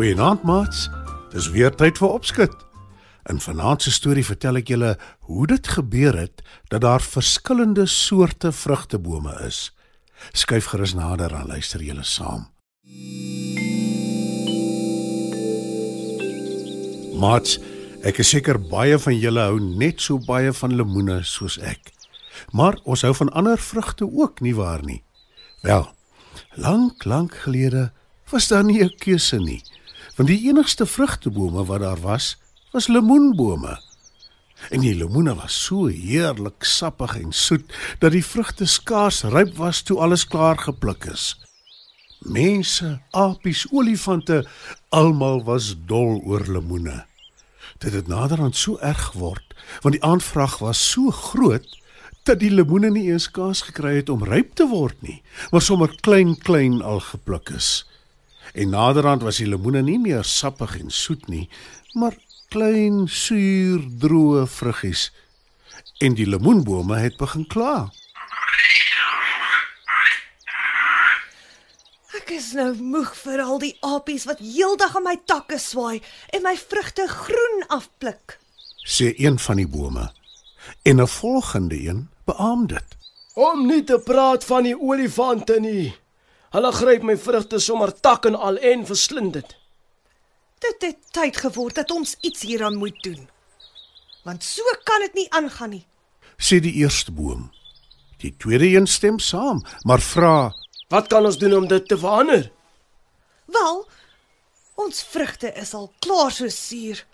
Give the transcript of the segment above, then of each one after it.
Goeienaand maats. Dis weer tyd vir opskud. In vanaand se storie vertel ek julle hoe dit gebeur het dat daar verskillende soorte vrugtebome is. Skyf gerus nader en luister julle saam. Maats, ek is seker baie van julle hou net so baie van lemoene soos ek. Maar ons hou van ander vrugte ook, nie waar nie? Wel, lank, lank gelede was daar nie 'n keuse nie want die enigste vrugtebome wat daar was, was lemoenbome. En die lemoene was so heerlik sappig en soet dat die vrugte skaars ryp was toe alles klaar gepluk is. Mense, apies, olifante, almal was dol oor lemoene. Dit het naderhand so erg geword want die aanvraag was so groot dat die lemoene nie eens kans gekry het om ryp te word nie, maar sommer klein klein al gepluk is. En naderhand was die lemoene nie meer sappig en soet nie, maar klein, suur, droë vruggies. En die lemoenbome het begin kla. Ek is nou moeg vir al die apies wat heeldag aan my takke swaai en my vrugte groen afpluk. sê een van die bome. En 'n volgende een beamoen dit. Om nie te praat van die olifante nie. Hulle gryp my vrugte sommer tak en al en verslind dit. Dit het tyd geword dat ons iets hieraan moet doen. Want so kan dit nie aangaan nie. sê die eerste boom. Die tweede een stem saam, maar vra: Wat kan ons doen om dit te verander? Wel, ons vrugte is al klaar so suur.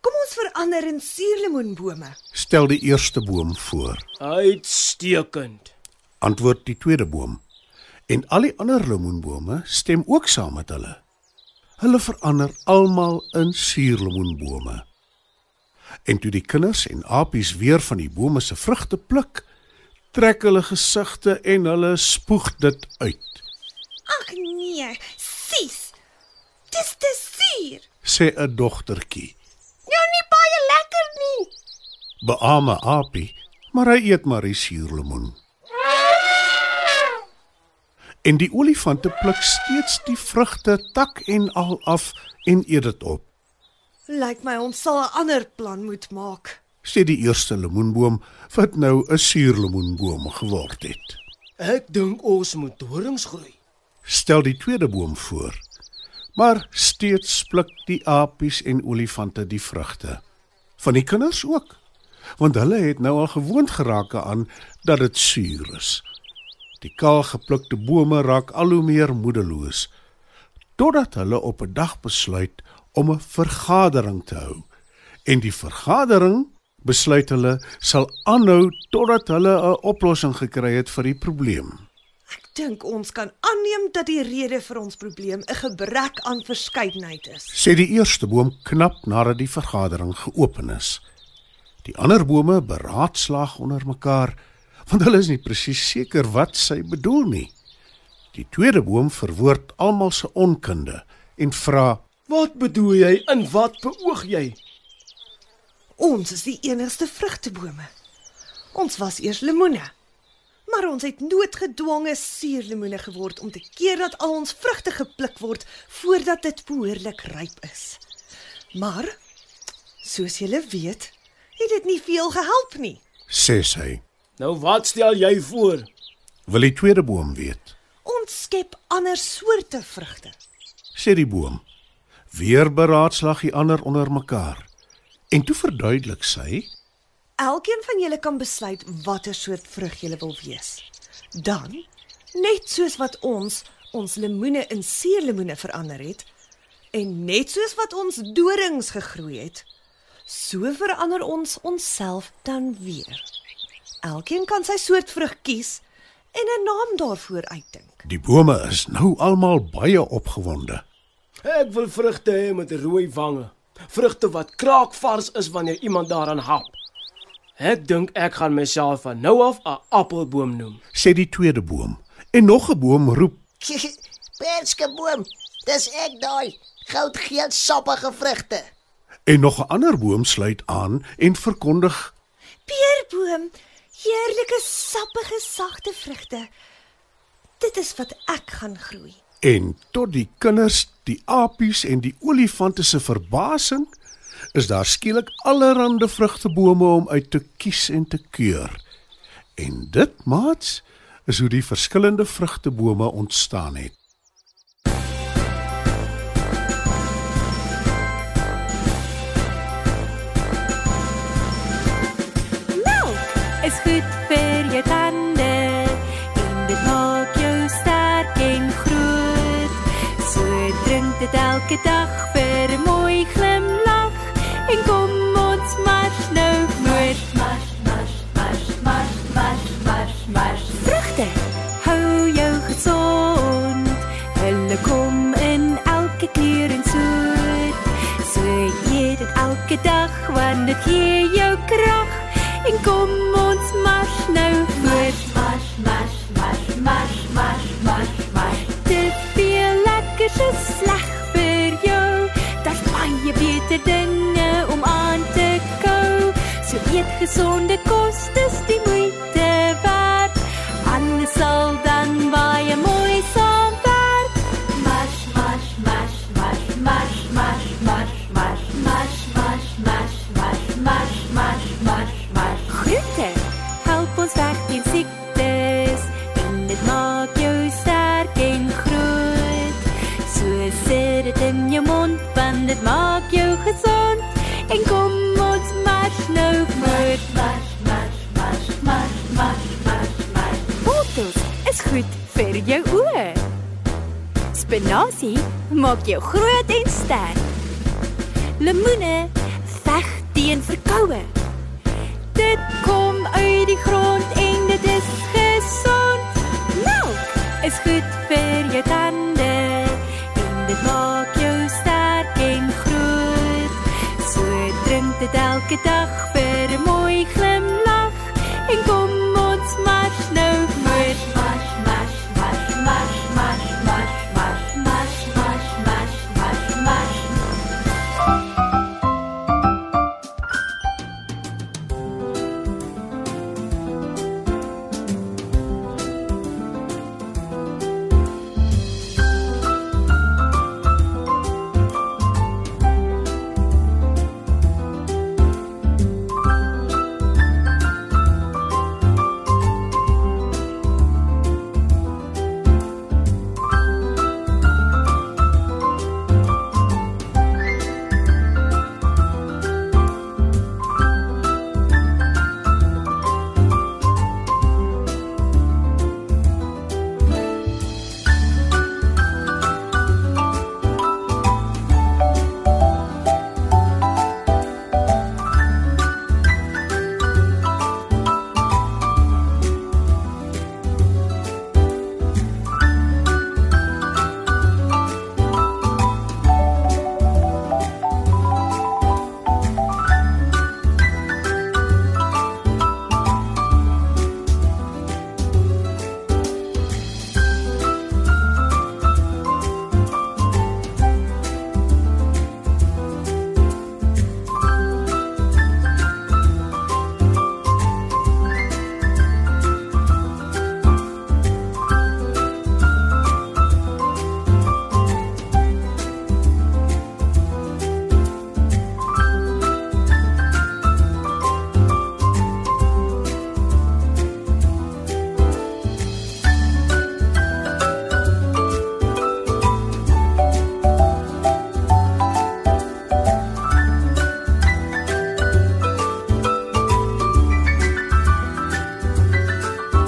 Kom ons verander in suurlemoenbome. "Stel die eerste boom voor." Uitstekend. Antwoord die tweede boom. En al die ander lemoenbome stem ook saam met hulle. Hulle verander almal in suurlemoenbome. En toe die kinders en apies weer van die bome se vrugte pluk, trek hulle gesigte en hulle spoeg dit uit, Ag nee, sis. Dis te suur. sê 'n dogtertjie. Nou nie baie lekker nie. Beame apie, maar hy eet maar die suurlemoen. En die olifante pluk steeds die vrugte tak en al af en eet dit op. Lyk my ons sal 'n ander plan moet maak. sê die eerste lemoenboom wat nou 'n suurlemoenboom geword het. Ek dink ons moet dorings groei. Stel die tweede boom voor. Maar steeds pluk die apies en olifante die vrugte. Van die kinders ook, want hulle het nou al gewoond geraak aan dat dit suur is. Die kaal geplukte bome raak al hoe meer moedeloos totdat hulle op 'n dag besluit om 'n vergadering te hou. En die vergadering besluit hulle sal aanhou totdat hulle 'n oplossing gekry het vir die probleem. Ek dink ons kan aanneem dat die rede vir ons probleem 'n gebrek aan verskeidenheid is. sê die eerste boom knap nadat die vergadering geopen is. Die ander bome beraadslaag onder mekaar want hulle is nie presies seker wat sy bedoel nie. Die tweede boom verwoord almal se onkunde en vra: Wat bedoel jy en wat beoog jy? Ons is die enigste vrugtebome. Ons was eers lemoene. Maar ons het noodgedwonge suurlemoene geword om te keer dat al ons vrugte gepluk word voordat dit behoorlik ryp is. Maar soos julle weet, het dit nie veel gehelp nie. sê sy. Nou wat stel jy voor? Wil die tweede boom weet? Ons skep ander soorte vrugte. sê die boom. Weer beraadslag die ander onder mekaar. En toe verduidelik sy: Elkeen van julle kan besluit watter soort vrug julle wil wees. Dan, net soos wat ons ons lemoene in suurlemoene verander het en net soos wat ons dorings gegroei het, So verander ons onsself dan weer. Elkeen kan sy soort vrug kies en 'n naam daarvoor uitdink. Die bome is nou almal baie opgewonde. Ek wil vrugte hê met rooi wange. Vrugte wat kraakvars is wanneer iemand daaraan hap. Ek dink ek gaan myself van nou af 'n appelboom noem. sê die tweede boom. En nog 'n boom roep: Perskeboom, dis ek daai goudgeel sappige vrugte. en nog 'n ander boom sluit aan en verkondig: Peerboom, heerlike sappige sagte vrugte. Dit is wat ek gaan groei. En tot die kinders, die apies en die olifante se verbasing, is daar skielik allerlei vrugtebome om uit te kies en te keur. En dit, maats, is hoe die verskillende vrugtebome ontstaan het. Elke dag vir 'n mooi glimlag en kom ons mars nou voort. Mars, mars, mars, mars, mars, mars, mars. Vrugte hou jou gesond. Hulle kom in elke kleur en soort. So eet dit elke dag want dit gee jou krag. En kom ons mars nou voort. Mars, mars, mars, beter dinge om aan te kou. So eet gesonde kos, maak jou gesond. En kom ons mars nou voort. Mars, mars, mars, mars, mars, mars, mars. Wortels is goed vir jou oë. Spinasie maak jou groot en sterk. Lemoene veg teen verkoue. Dit kom uit die grond en dit is gesond. Melk is goed vir jou tande elke dag